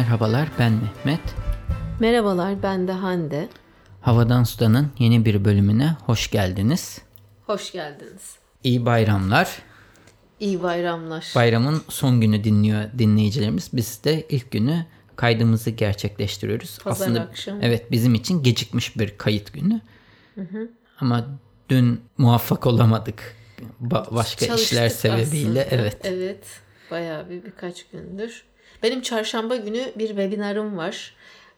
Merhabalar ben Mehmet. Merhabalar ben de Hande. Havadan Sudan'ın yeni bir bölümüne hoş geldiniz. Hoş geldiniz. İyi bayramlar. İyi bayramlar. Bayramın son günü dinliyor dinleyicilerimiz. Biz de ilk günü kaydımızı gerçekleştiriyoruz. Pazar Aslında akşamı. evet bizim için gecikmiş bir kayıt günü. Ama dün muvaffak olamadık. Ba- başka Çalıştık işler sebebiyle aslında. evet. Evet. Bayağı bir birkaç gündür. Benim çarşamba günü bir webinarım var.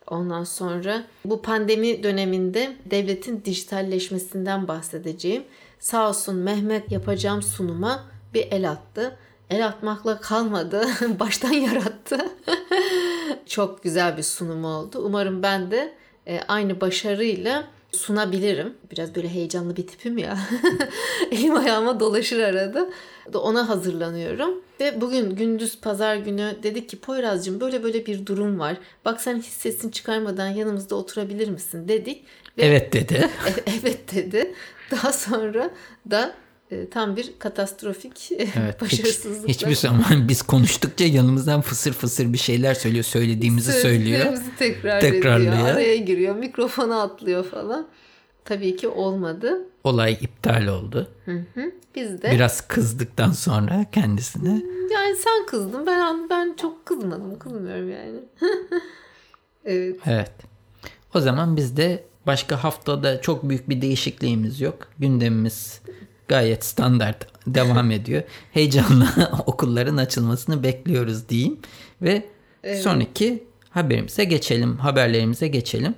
Ondan sonra bu pandemi döneminde devletin dijitalleşmesinden bahsedeceğim. Sağ olsun Mehmet yapacağım sunuma bir el attı. El atmakla kalmadı. Baştan yarattı. Çok güzel bir sunum oldu. Umarım ben de e, aynı başarıyla sunabilirim. Biraz böyle heyecanlı bir tipim ya. Elim ayağıma dolaşır arada. Da Ona hazırlanıyorum. Ve bugün gündüz pazar günü dedik ki Poyraz'cığım böyle böyle bir durum var. Bak sen hiç sesini çıkarmadan yanımızda oturabilir misin dedik. Ve Evet dedi. e- evet dedi. Daha sonra da tam bir katastrofik e, Evet. Hiç, başarısızlıkla. hiçbir zaman biz konuştukça yanımızdan fısır fısır bir şeyler söylüyor. Söylediğimizi söylüyor. Tekrar Tekrarlıyor. ediyor. Araya giriyor. Mikrofona atlıyor falan. Tabii ki olmadı. Olay iptal oldu. Biz de Biraz kızdıktan sonra kendisine. yani sen kızdın. Ben ben çok kızmadım. Kızmıyorum yani. evet. Evet. O zaman biz de başka haftada çok büyük bir değişikliğimiz yok. Gündemimiz gayet standart devam ediyor. Heyecanla okulların açılmasını bekliyoruz diyeyim. Ve sonraki haberimize geçelim. Haberlerimize geçelim.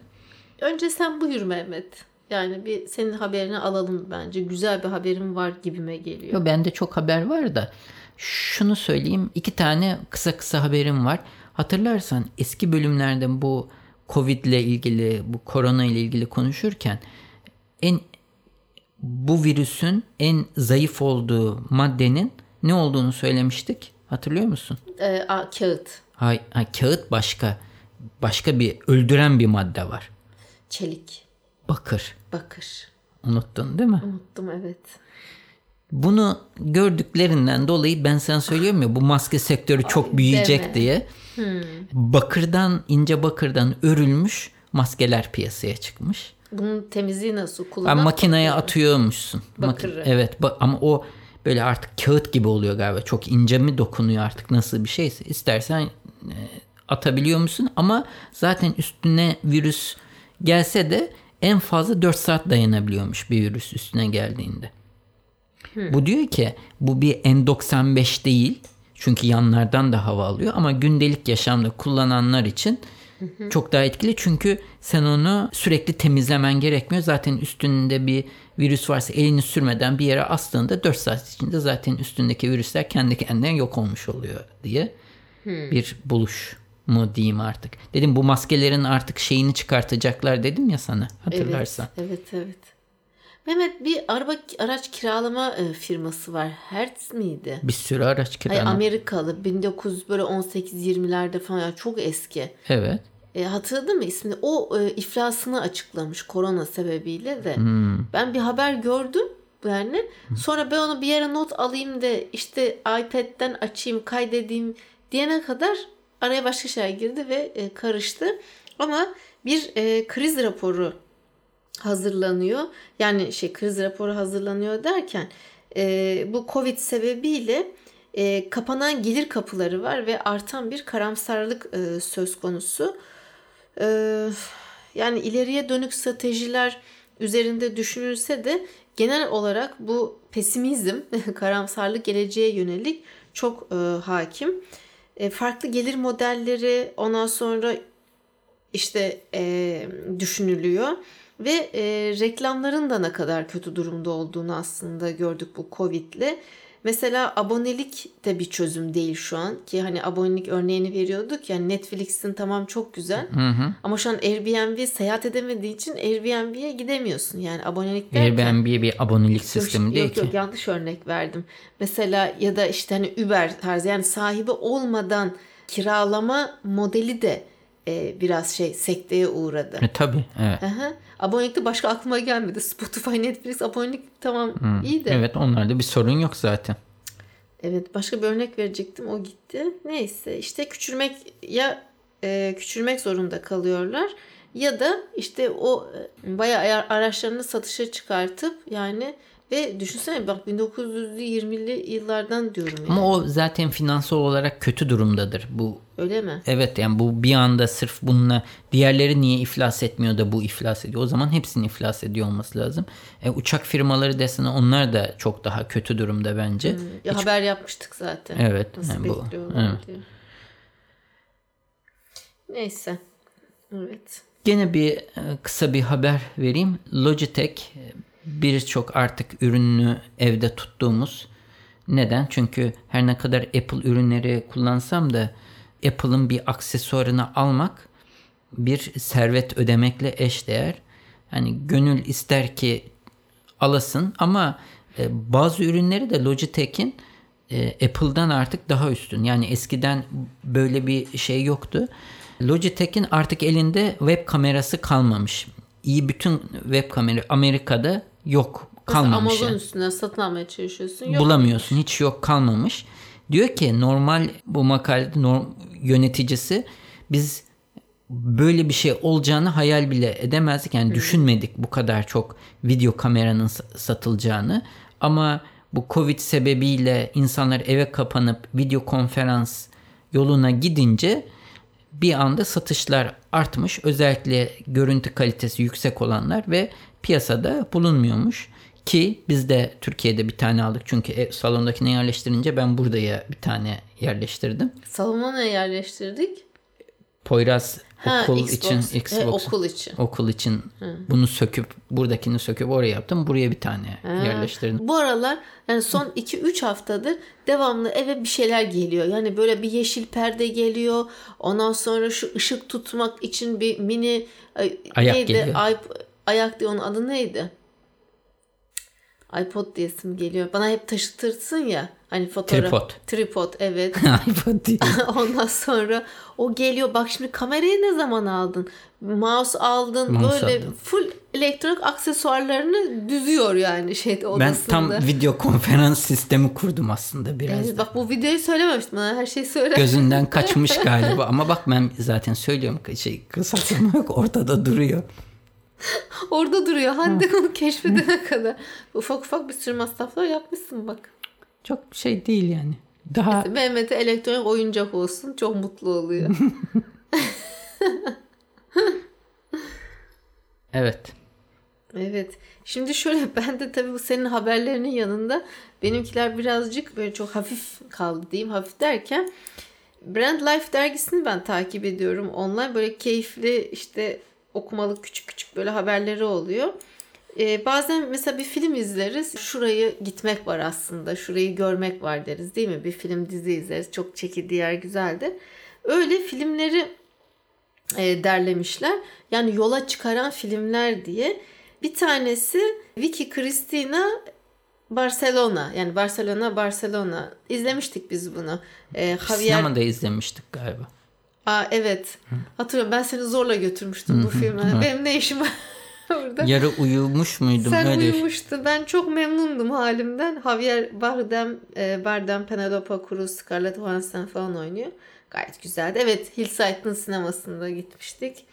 Önce sen buyur Mehmet. Yani bir senin haberini alalım bence. Güzel bir haberim var gibime geliyor. Yo, bende çok haber var da şunu söyleyeyim. iki tane kısa kısa haberim var. Hatırlarsan eski bölümlerde bu Covid ile ilgili, bu korona ile ilgili konuşurken en bu virüsün en zayıf olduğu maddenin ne olduğunu söylemiştik. Hatırlıyor musun? Ee, a, kağıt, Hay, hay, kağıt başka. Başka bir öldüren bir madde var. çelik, Bakır. bakır. Unuttun değil mi? Unuttum evet. Bunu gördüklerinden dolayı ben sana söylüyorum ya bu maske sektörü çok büyüyecek deme. diye. Bakırdan ince bakırdan örülmüş maskeler piyasaya çıkmış. Bunun temizliği nasıl? Kullanan makineye atıyormuşsun. Mak- Bakırı. evet ba- ama o böyle artık kağıt gibi oluyor galiba. Çok ince mi dokunuyor artık nasıl bir şeyse. İstersen e, atabiliyor musun? Ama zaten üstüne virüs gelse de en fazla 4 saat dayanabiliyormuş bir virüs üstüne geldiğinde. Bu diyor ki bu bir N95 değil. Çünkü yanlardan da hava alıyor ama gündelik yaşamda kullananlar için çok daha etkili. Çünkü sen onu sürekli temizlemen gerekmiyor. Zaten üstünde bir virüs varsa elini sürmeden bir yere astığında 4 saat içinde zaten üstündeki virüsler kendi kendine yok olmuş oluyor diye bir buluş mu diyeyim artık. Dedim bu maskelerin artık şeyini çıkartacaklar dedim ya sana hatırlarsan. Evet, evet, evet. Mehmet bir araba araç kiralama e, firması var. Hertz miydi? Bir sürü araç Ay, kiralama. Amerikalı 1900 böyle 18-20'lerde falan yani çok eski. evet. E, hatırladın mı ismini? O e, iflasını açıklamış korona sebebiyle de. Hmm. Ben bir haber gördüm yani. Sonra ben onu bir yere not alayım da işte iPad'den açayım, kaydedeyim diyene kadar araya başka şeyler girdi ve e, karıştı. Ama bir e, kriz raporu hazırlanıyor. Yani şey kriz raporu hazırlanıyor derken e, bu Covid sebebiyle e, kapanan gelir kapıları var ve artan bir karamsarlık e, söz konusu. E, yani ileriye dönük stratejiler üzerinde düşünülse de genel olarak bu pesimizm, karamsarlık geleceğe yönelik çok e, hakim. E, farklı gelir modelleri ondan sonra işte e, düşünülüyor ve e, reklamların da ne kadar kötü durumda olduğunu aslında gördük bu Covid'le. Mesela abonelik de bir çözüm değil şu an ki hani abonelik örneğini veriyorduk yani Netflix'in tamam çok güzel ama şu an Airbnb seyahat edemediği için Airbnb'ye gidemiyorsun yani abonelik derken. Airbnb bir abonelik Yok, sistemi değil yok, ki. Yok yanlış örnek verdim. Mesela ya da işte hani Uber tarzı yani sahibi olmadan kiralama modeli de e, biraz şey sekteye uğradı. E, tabii evet. Aha. Abonelikte başka aklıma gelmedi. Spotify, Netflix abonelik tamam iyi de. Evet. Evet onlarda bir sorun yok zaten. başka bir örnek verecektim o gitti. Neyse işte küçülmek ya e, küçülmek zorunda kalıyorlar. Ya da işte o e, bayağı araçlarını satışa çıkartıp yani ve düşünsene bak 1920'li yıllardan diyorum yani. Ama o zaten finansal olarak kötü durumdadır. Bu Öyle mi? evet yani bu bir anda sırf bununla diğerleri niye iflas etmiyor da bu iflas ediyor. O zaman hepsinin iflas ediyor olması lazım. E, uçak firmaları desene onlar da çok daha kötü durumda bence. Ya haber yapmıştık zaten. Evet, Nasıl yani bu- bekliyorlar evet. diye. Neyse. Evet. Gene bir e, kısa bir haber vereyim. Logitech birçok artık ürününü evde tuttuğumuz. Neden? Çünkü her ne kadar Apple ürünleri kullansam da Apple'ın bir aksesuarını almak bir servet ödemekle eşdeğer. Hani gönül ister ki alasın ama e, bazı ürünleri de Logitech'in e, Apple'dan artık daha üstün. Yani eskiden böyle bir şey yoktu. Logitech'in artık elinde web kamerası kalmamış. İyi bütün web kamera Amerika'da yok Mesela kalmamış. Amazon yani. üstünden satın almaya çalışıyorsun. Yok. Bulamıyorsun. Hiç yok kalmamış. Diyor ki normal bu makalede norm, yöneticisi biz böyle bir şey olacağını hayal bile edemezdik. Yani düşünmedik bu kadar çok video kameranın sa- satılacağını. Ama bu Covid sebebiyle insanlar eve kapanıp video konferans yoluna gidince bir anda satışlar artmış. Özellikle görüntü kalitesi yüksek olanlar ve piyasada bulunmuyormuş. Ki biz de Türkiye'de bir tane aldık. Çünkü ev salondakine yerleştirince ben buraya bir tane yerleştirdim. Salona ne yerleştirdik? Poyraz Ha, okul Xbox. için E, Xbox okul için. okul için bunu söküp buradakini söküp oraya yaptım. Buraya bir tane yerleştirdim. Bu aralar yani son 2-3 haftadır devamlı eve bir şeyler geliyor. Yani böyle bir yeşil perde geliyor. Ondan sonra şu ışık tutmak için bir mini ay, Ayak neydi? geliyor. Ay, ayak diye onun adı neydi? iPod diyesim geliyor. Bana hep taşıtırsın ya. Hani fotoğraf. Tripod. Tripod evet. iPod değil. Ondan sonra o geliyor. Bak şimdi kamerayı ne zaman aldın? Mouse aldın. Mouse böyle aldım. full elektronik aksesuarlarını düzüyor yani şeyde odasında. Ben tam video konferans sistemi kurdum aslında biraz. Evet, bak bu videoyu söylememiştim. Bana her şeyi söyle. Gözünden kaçmış galiba ama bak ben zaten söylüyorum şey kısaltma yok ortada duruyor. Orada duruyor. Hande onu keşfedene kadar. Ufak ufak bir sürü masraflar yapmışsın bak. Çok şey değil yani. Daha Mehmet'e elektronik oyuncak olsun. Çok mutlu oluyor. evet. Evet. Şimdi şöyle ben de tabii bu senin haberlerinin yanında benimkiler birazcık böyle çok hafif kaldı diyeyim. Hafif derken Brand Life dergisini ben takip ediyorum online. Böyle keyifli işte okumalık küçük küçük böyle haberleri oluyor. Ee, bazen mesela bir film izleriz. Şurayı gitmek var aslında. Şurayı görmek var deriz değil mi? Bir film dizi izleriz. Çok çekildiği yer güzeldir. Öyle filmleri e, derlemişler. Yani yola çıkaran filmler diye. Bir tanesi Vicky Cristina Barcelona. Yani Barcelona Barcelona. İzlemiştik biz bunu. E, Javier Sinemada izlemiştik galiba. Aa evet. Hatırlıyorum ben seni zorla götürmüştüm bu filme. Benim ne işim var orada? Yarı uyumuş muydum Sen öyle? uyumuştu. Ben çok memnundum halimden. Javier Bardem, e, Bardem, Penelope Cruz, Scarlett Johansson falan oynuyor. Gayet güzeldi. Evet Hillside'ın sinemasında gitmiştik.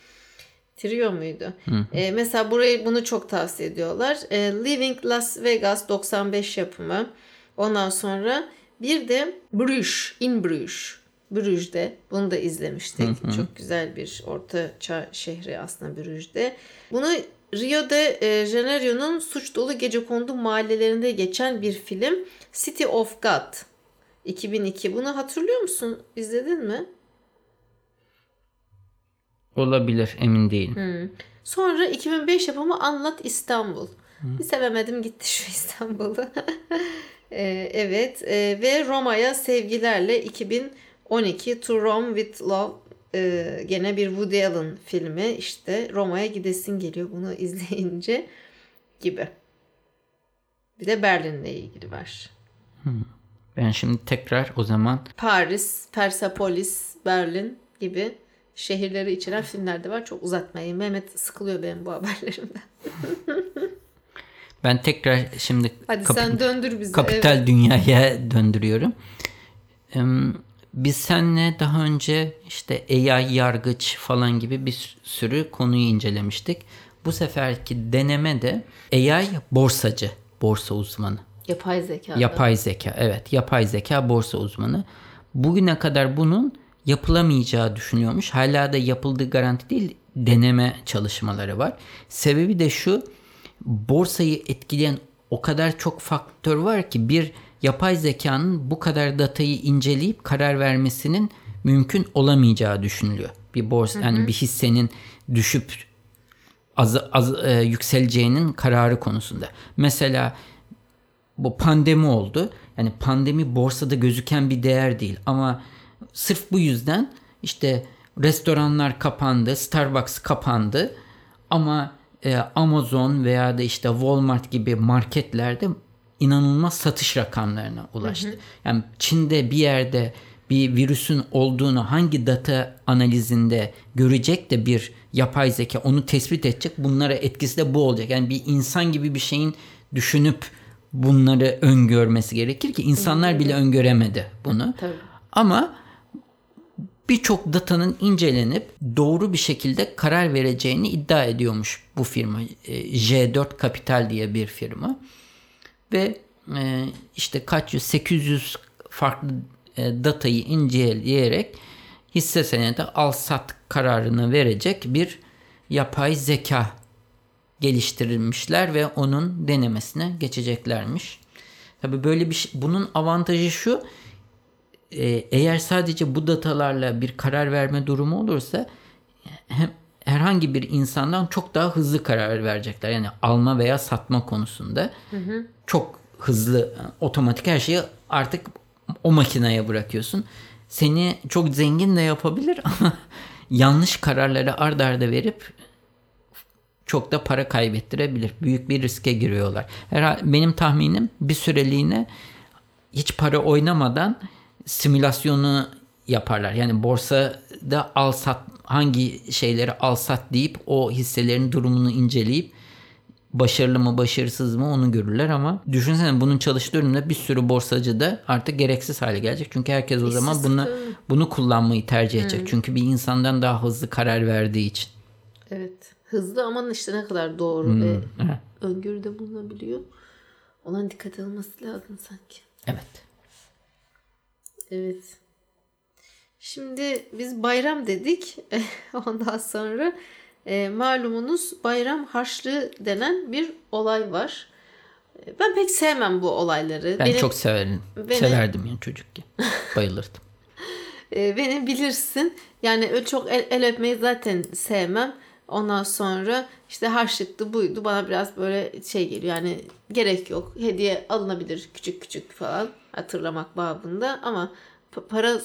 Trio muydu? E, mesela burayı bunu çok tavsiye ediyorlar. E, Living Las Vegas 95 yapımı. Ondan sonra bir de Bruges, In Bruges. Bruges'de. Bunu da izlemiştik. Çok güzel bir orta çağ şehri aslında Bruges'de. Bunu Rio de e, Janeiro'nun suç dolu gecekondu mahallelerinde geçen bir film. City of God. 2002. Bunu hatırlıyor musun? İzledin mi? Olabilir emin değilim. Hmm. Sonra 2005 yapımı Anlat İstanbul. Bir sevemedim gitti şu İstanbul'u. Ee, evet ee, ve Roma'ya sevgilerle 2012 To Rome with Love ee, gene bir Woody Allen filmi işte Roma'ya gidesin geliyor bunu izleyince gibi. Bir de Berlin'le ilgili var. Ben şimdi tekrar o zaman Paris, Persepolis, Berlin gibi şehirleri içeren filmler de var. Çok uzatmayın. Mehmet sıkılıyor benim bu haberlerimden. ben tekrar şimdi Hadi kapi- sen döndür bizi. kapital dünyaya döndürüyorum. Em, biz seninle daha önce işte AI yargıç falan gibi bir sürü konuyu incelemiştik. Bu seferki deneme de AI borsacı, borsa uzmanı. Yapay zeka. Yapay zeka evet yapay zeka borsa uzmanı. Bugüne kadar bunun yapılamayacağı düşünüyormuş. Hala da yapıldığı garanti değil deneme çalışmaları var. Sebebi de şu borsayı etkileyen o kadar çok faktör var ki bir yapay zekanın bu kadar datayı inceleyip karar vermesinin mümkün olamayacağı düşünülüyor. Bir borsa yani bir hissenin düşüp az, az e, yükseleceğinin kararı konusunda. Mesela bu pandemi oldu. Yani pandemi borsada gözüken bir değer değil ama sırf bu yüzden işte restoranlar kapandı, Starbucks kapandı ama e, Amazon veya da işte Walmart gibi marketlerde inanılmaz satış rakamlarına ulaştı. Hı hı. Yani Çin'de bir yerde bir virüsün olduğunu hangi data analizinde görecek de bir yapay zeka onu tespit edecek. Bunlara etkisi de bu olacak. Yani bir insan gibi bir şeyin düşünüp bunları öngörmesi gerekir ki insanlar bile öngöremedi bunu. Tabii. Ama birçok datanın incelenip doğru bir şekilde karar vereceğini iddia ediyormuş bu firma. E, J4 Kapital diye bir firma. Ve e, işte kaç yüz 800 farklı e, datayı inceleyerek hisse senedi al sat kararını verecek bir yapay zeka geliştirilmişler ve onun denemesine geçeceklermiş. Tabi böyle bir şey, bunun avantajı şu e, eğer sadece bu datalarla bir karar verme durumu olursa hem herhangi bir insandan çok daha hızlı karar verecekler. Yani alma veya satma konusunda hı hı. çok hızlı otomatik her şeyi artık o makineye bırakıyorsun. Seni çok zengin de yapabilir ama yanlış kararları ard arda verip çok da para kaybettirebilir. Büyük bir riske giriyorlar. Herhalde benim tahminim bir süreliğine hiç para oynamadan simülasyonu yaparlar. Yani borsada al sat hangi şeyleri al sat deyip o hisselerin durumunu inceleyip başarılı mı başarısız mı onu görürler ama düşünsene bunun çalıştığı bir sürü borsacı da artık gereksiz hale gelecek. Çünkü herkes o zaman bunu bunu kullanmayı tercih edecek. Hmm. Çünkü bir insandan daha hızlı karar verdiği için. Evet. Hızlı ama işte ne kadar doğru hmm. ve evet. öngörüde bulunabiliyor. Ona dikkat alınması lazım sanki. Evet. Evet. Şimdi biz bayram dedik. Ondan sonra e, malumunuz bayram harçlığı denen bir olay var. E, ben pek sevmem bu olayları. Ben beni, çok severim. Beni, Severdim yani çocukken. Bayılırdım. e, beni bilirsin. Yani çok el, el öpmeyi zaten sevmem. Ondan sonra işte harçlıktı buydu bana biraz böyle şey geliyor yani gerek yok. Hediye alınabilir küçük küçük falan hatırlamak babında ama para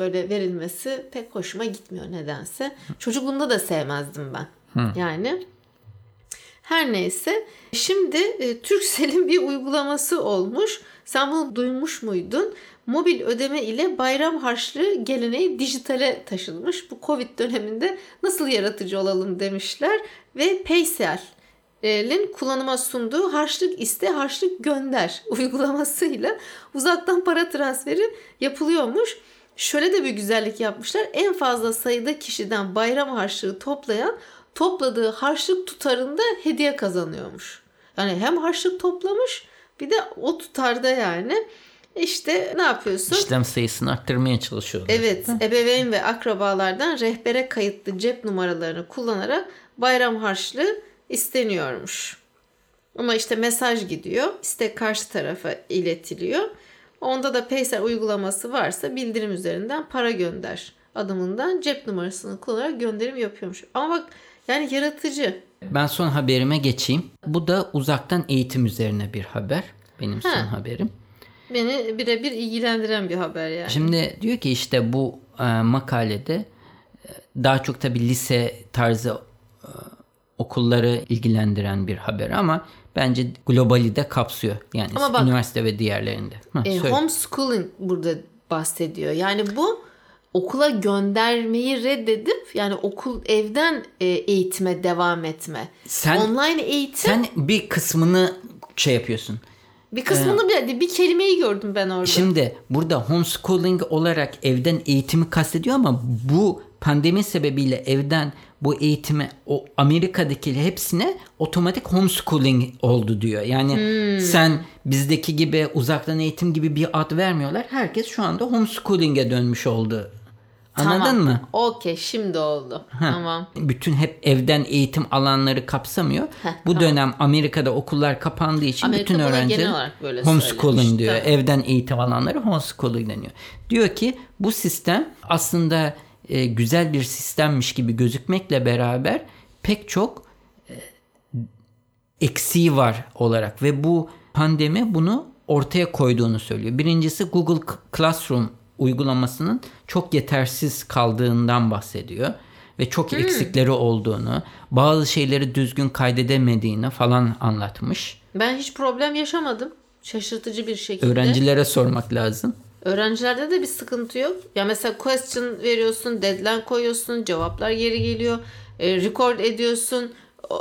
böyle verilmesi pek hoşuma gitmiyor nedense. Çocukluğumda da sevmezdim ben. Hı. Yani her neyse şimdi e, Turkcell'in bir uygulaması olmuş. Sen bunu duymuş muydun? Mobil ödeme ile bayram harçlığı geleneği dijitale taşınmış. Bu Covid döneminde nasıl yaratıcı olalım demişler ve Paysel'in kullanıma sunduğu harçlık iste harçlık gönder uygulamasıyla uzaktan para transferi yapılıyormuş. Şöyle de bir güzellik yapmışlar. En fazla sayıda kişiden bayram harçlığı toplayan topladığı harçlık tutarında hediye kazanıyormuş. Yani hem harçlık toplamış bir de o tutarda yani işte ne yapıyorsun? İşlem sayısını arttırmaya çalışıyorlar. Evet. Hı? Ebeveyn ve akrabalardan rehbere kayıtlı cep numaralarını kullanarak bayram harçlığı isteniyormuş. Ama işte mesaj gidiyor. İstek karşı tarafa iletiliyor. Onda da Paysel uygulaması varsa bildirim üzerinden para gönder adımından cep numarasını kullanarak gönderim yapıyormuş. Ama bak yani yaratıcı. Ben son haberime geçeyim. Bu da uzaktan eğitim üzerine bir haber. Benim ha. son haberim. Beni birebir ilgilendiren bir haber yani. Şimdi diyor ki işte bu e, makalede e, daha çok tabii lise tarzı e, okulları ilgilendiren bir haber ama bence globali de kapsıyor. Yani ama bak, üniversite ve diğerlerinde. Heh, e, homeschooling burada bahsediyor. Yani bu okula göndermeyi reddedip yani okul evden e, eğitime devam etme. Sen, Online eğitim. Sen bir kısmını şey yapıyorsun. Bir kısmını bir, bir kelimeyi gördüm ben orada. Şimdi burada homeschooling olarak evden eğitimi kastediyor ama bu pandemi sebebiyle evden bu eğitimi o Amerika'daki hepsine otomatik homeschooling oldu diyor. Yani sen bizdeki gibi uzaktan eğitim gibi bir ad vermiyorlar. Herkes şu anda homeschooling'e dönmüş oldu. Anladın Tamam. mı? Okey şimdi oldu. Tamam. Bütün hep evden eğitim alanları kapsamıyor. Heh, bu tamam. dönem Amerika'da okullar kapandığı için Amerika bütün böyle homeschooling diyor. Tamam. Evden eğitim alanları homeschooling deniyor. Diyor ki bu sistem aslında e, güzel bir sistemmiş gibi gözükmekle beraber pek çok e, eksiği var olarak ve bu pandemi bunu ortaya koyduğunu söylüyor. Birincisi Google Classroom uygulamasının çok yetersiz kaldığından bahsediyor ve çok eksikleri olduğunu, bazı şeyleri düzgün kaydedemediğini falan anlatmış. Ben hiç problem yaşamadım. Şaşırtıcı bir şekilde. Öğrencilere sormak lazım. Öğrencilerde de bir sıkıntı yok. Ya mesela question veriyorsun, deadline koyuyorsun, cevaplar geri geliyor. e, record ediyorsun.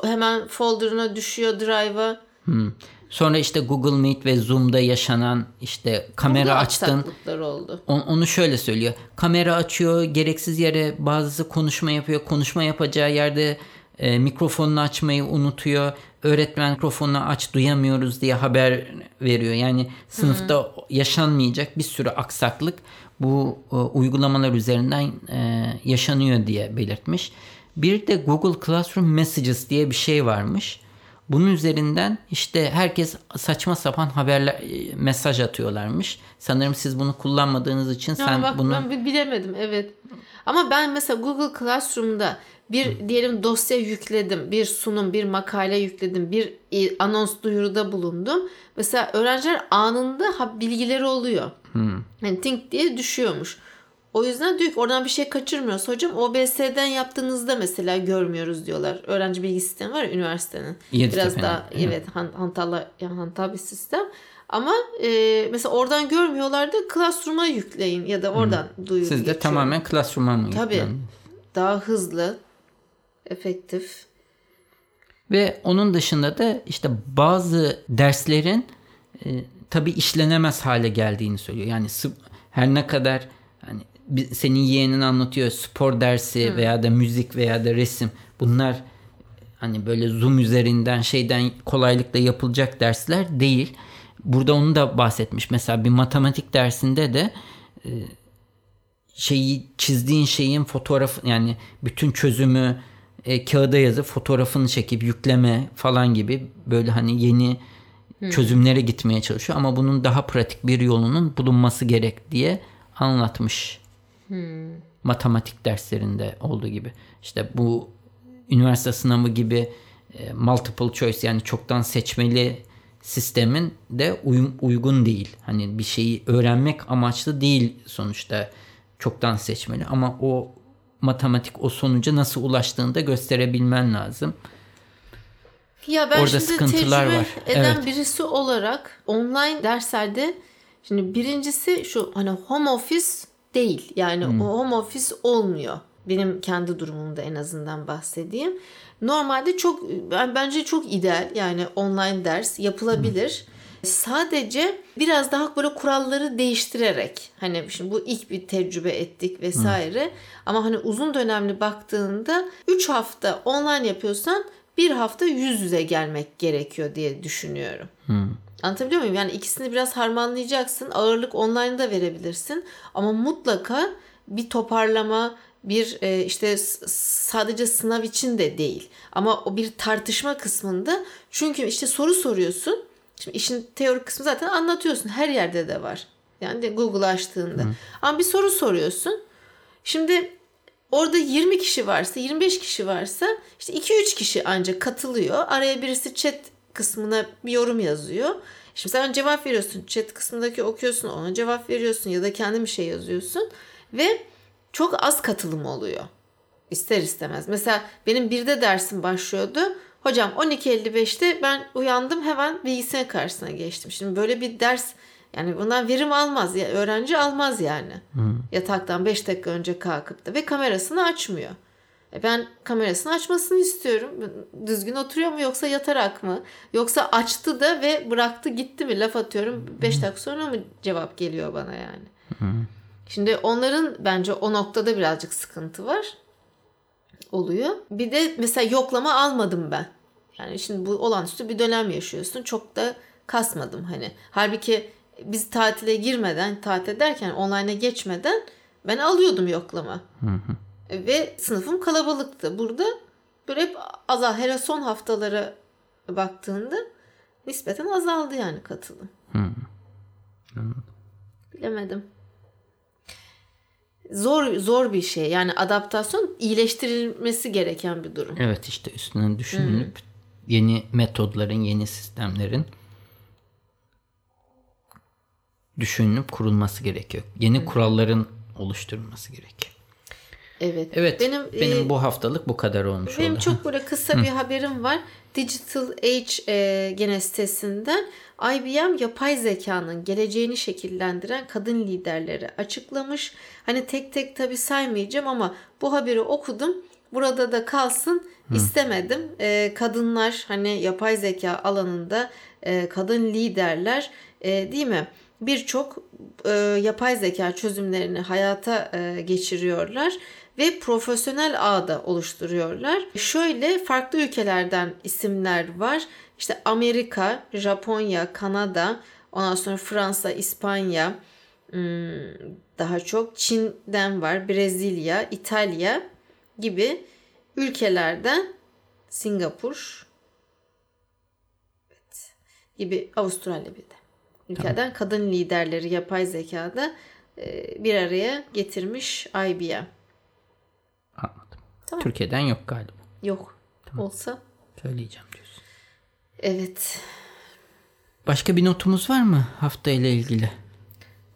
hemen folder'ına düşüyor drive'a. Hmm. Sonra işte Google Meet ve Zoom'da yaşanan işte kamera Burada açtın. oldu. On- Onu şöyle söylüyor. Kamera açıyor, gereksiz yere bazısı konuşma yapıyor. Konuşma yapacağı yerde e, mikrofonunu açmayı unutuyor. Öğretmen mikrofonunu aç duyamıyoruz diye haber veriyor. Yani sınıfta yaşanmayacak bir sürü aksaklık bu e, uygulamalar üzerinden e, yaşanıyor diye belirtmiş. Bir de Google Classroom Messages diye bir şey varmış. Bunun üzerinden işte herkes saçma sapan haberler e, mesaj atıyorlarmış. Sanırım siz bunu kullanmadığınız için Ya sen bak bunu ben bi- bilemedim evet. Ama ben mesela Google Classroom'da bir diyelim dosya yükledim, bir sunum, bir makale yükledim, bir e, anons duyuruda bulundum. Mesela öğrenciler anında bilgileri oluyor. Yani think diye düşüyormuş. O yüzden diyor ki oradan bir şey kaçırmıyoruz. Hocam OBS'den yaptığınızda mesela görmüyoruz diyorlar. Öğrenci bilgi sistemi var ya üniversitenin. Yeditepe'nin, Biraz daha evet. evet han- hantallı yani hantal bir sistem. Ama e, mesela oradan görmüyorlardı. Classroom'a yükleyin ya da oradan duyuru siz de geçiyor. tamamen Classroom'a mı Tabii. yüklendiniz? Daha hızlı, efektif. Ve onun dışında da işte bazı derslerin e, tabii işlenemez hale geldiğini söylüyor. Yani her ne kadar hani senin yeğenin anlatıyor spor dersi veya da müzik veya da resim bunlar hani böyle Zoom üzerinden şeyden kolaylıkla yapılacak dersler değil. Burada onu da bahsetmiş. Mesela bir matematik dersinde de e, şeyi çizdiğin şeyin fotoğraf yani bütün çözümü e, kağıda yazıp fotoğrafını çekip yükleme falan gibi böyle hani yeni çözümlere gitmeye çalışıyor ama bunun daha pratik bir yolunun bulunması gerek diye anlatmış. Matematik derslerinde olduğu gibi. İşte bu üniversite sınavı gibi e, multiple choice yani çoktan seçmeli sistemin de uyum- uygun değil. Hani bir şeyi öğrenmek amaçlı değil sonuçta çoktan seçmeli ama o matematik o sonuca nasıl ulaştığını da gösterebilmen lazım. Ya ben Orada şimdi sıkıntılar tecrübe var. eden Evet. birisi olarak online derslerde şimdi birincisi şu hani home office değil. Yani Hmm. o home office olmuyor. Benim kendi durumumda en azından bahsedeyim. Normalde çok ben bence çok ideal yani online ders yapılabilir. Sadece biraz daha böyle kuralları değiştirerek hani şimdi bu ilk bir tecrübe ettik vesaire ama hani uzun dönemli baktığında 3 hafta online yapıyorsan bir hafta yüz yüze gelmek gerekiyor diye düşünüyorum. Anlatabiliyor muyum? Yani ikisini biraz harmanlayacaksın. Ağırlık online'da verebilirsin. Ama mutlaka bir toparlama, bir e, işte sadece sınav için de değil. Ama o bir tartışma kısmında çünkü işte soru soruyorsun. Şimdi işin teorik kısmı zaten anlatıyorsun. Her yerde de var. Yani Google açtığında. Ama bir soru soruyorsun. Şimdi orada 20 kişi varsa, 25 kişi varsa işte 2-3 kişi ancak katılıyor. Araya birisi chat kısmına bir yorum yazıyor. Şimdi sen cevap veriyorsun. Chat kısmındaki okuyorsun, ona cevap veriyorsun ya da kendi bir şey yazıyorsun ve çok az katılım oluyor. İster istemez. Mesela benim birde dersim başlıyordu. Hocam 12.55'te ben uyandım hemen bilgisayar karşısına geçtim. Şimdi böyle bir ders yani bundan verim almaz. ya öğrenci almaz yani. Yataktan 5 dakika önce kalkıp da ve kamerasını açmıyor. E ben kamerasını açmasını istiyorum. Düzgün oturuyor mu yoksa yatarak mı? Yoksa açtı da ve bıraktı gitti mi? Laf atıyorum 5 dakika sonra mı cevap geliyor bana yani? Şimdi onların bence o noktada birazcık sıkıntı var. Oluyor. Bir de mesela yoklama almadım ben. Yani şimdi bu olağanüstü bir dönem yaşıyorsun. Çok da kasmadım hani. Halbuki biz tatile girmeden, tatil ederken online'a geçmeden ben alıyordum yoklama. Ve sınıfım kalabalıktı. Burada böyle hep azal. Hele son haftalara baktığında nispeten azaldı yani katılım. Bilemedim. Zor zor bir şey. Yani adaptasyon iyileştirilmesi gereken bir durum. Evet işte üstüne düşünülüp yeni metodların, yeni sistemlerin düşünülüp kurulması gerekiyor. Yeni kuralların oluşturulması gerekiyor. Evet. Evet. Benim Benim, e, bu haftalık bu kadar olmuş Benim oldu. çok böyle kısa bir haberim var. Digital Age e, gene sitesinden IBM yapay zekanın geleceğini şekillendiren kadın liderleri açıklamış. Hani tek tek tabi saymayacağım ama bu haberi okudum. Burada da kalsın istemedim. E, kadınlar hani yapay zeka alanında e, kadın liderler e, değil mi? Birçok e, yapay zeka çözümlerini hayata e, geçiriyorlar ve profesyonel ağda oluşturuyorlar. Şöyle farklı ülkelerden isimler var. İşte Amerika, Japonya, Kanada, ondan sonra Fransa, İspanya, hmm, daha çok Çin'den var, Brezilya, İtalya gibi ülkelerden Singapur evet, gibi Avustralya bir de. Ülkeden kadın liderleri yapay zekada e, bir araya getirmiş IBM. Tamam. Türkiye'den yok galiba. Yok. Olsa. Söyleyeceğim diyorsun. Evet. Başka bir notumuz var mı hafta ile ilgili?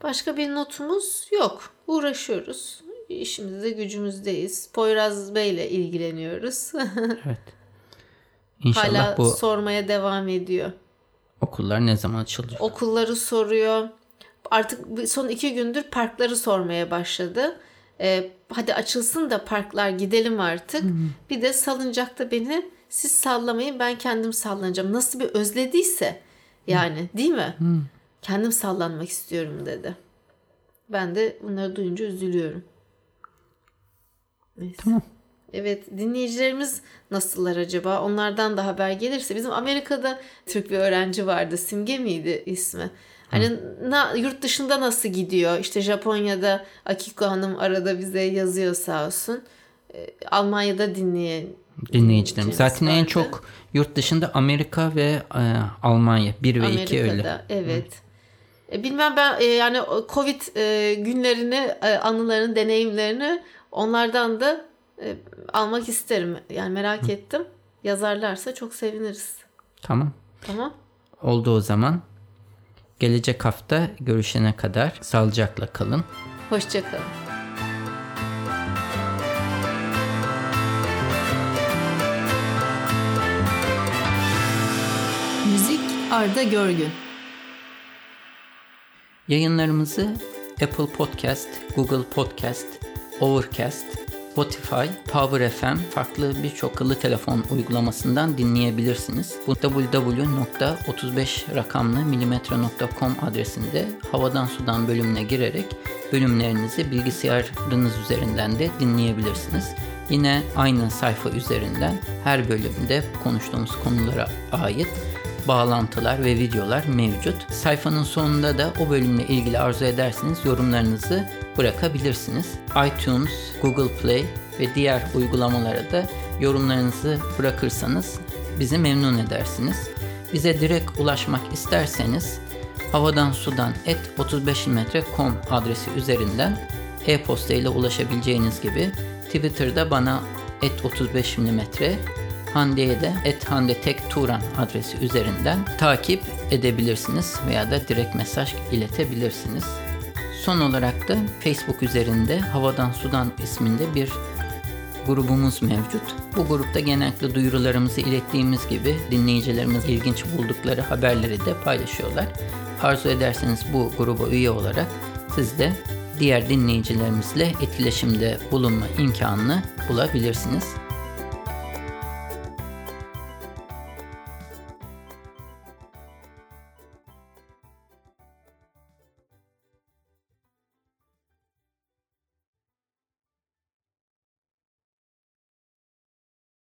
Başka bir notumuz yok. Uğraşıyoruz. İşimizde gücümüzdeyiz. Poyraz Bey ile ilgileniyoruz. Evet. İnşallah Hala bu sormaya devam ediyor. okullar ne zaman açılacak? Okulları soruyor. Artık son iki gündür parkları sormaya başladı. Ee, hadi açılsın da parklar gidelim artık. Bir de salıncakta beni siz sallamayın ben kendim sallanacağım. Nasıl bir özlediyse yani değil mi? Kendim sallanmak istiyorum dedi. Ben de bunları duyunca üzülüyorum. Neyse. Tamam. Evet dinleyicilerimiz nasıllar acaba? Onlardan da haber gelirse. Bizim Amerika'da Türk bir öğrenci vardı. Simge miydi ismi? Hani na, yurt dışında nasıl gidiyor? İşte Japonya'da Akiko Hanım arada bize yazıyor sağ olsun. Ee, Almanya'da dinleyen Dinleyicilerimiz. dinleyicimiz Zaten en vardı. çok yurt dışında Amerika ve e, Almanya. 1 ve 2 öyle. Evet. E, Bilmem ben e, yani Covid e, günlerini, e, anılarını, deneyimlerini onlardan da e, almak isterim. Yani merak ettim. Yazarlarsa çok seviniriz. Tamam. Tamam. Oldu o zaman. Gelecek hafta görüşene kadar sağlıcakla kalın. Hoşçakalın. Müzik Arda Görgün. Yayınlarımızı Apple Podcast, Google Podcast, Overcast, Spotify, Power FM farklı birçok akıllı telefon uygulamasından dinleyebilirsiniz. Bu www.35 rakamlı milimetre.com adresinde havadan sudan bölümüne girerek bölümlerinizi bilgisayarınız üzerinden de dinleyebilirsiniz. Yine aynı sayfa üzerinden her bölümde konuştuğumuz konulara ait bağlantılar ve videolar mevcut. Sayfanın sonunda da o bölümle ilgili arzu ederseniz yorumlarınızı bırakabilirsiniz. iTunes, Google Play ve diğer uygulamalara da yorumlarınızı bırakırsanız bizi memnun edersiniz. Bize direkt ulaşmak isterseniz havadan sudan et 35mm.com adresi üzerinden e-posta ile ulaşabileceğiniz gibi Twitter'da bana et 35 mm Hande'ye de et Hande Tek Turan adresi üzerinden takip edebilirsiniz veya da direkt mesaj iletebilirsiniz. Son olarak da Facebook üzerinde Havadan Sudan isminde bir grubumuz mevcut. Bu grupta genellikle duyurularımızı ilettiğimiz gibi dinleyicilerimiz ilginç buldukları haberleri de paylaşıyorlar. Arzu ederseniz bu gruba üye olarak siz de diğer dinleyicilerimizle etkileşimde bulunma imkanını bulabilirsiniz.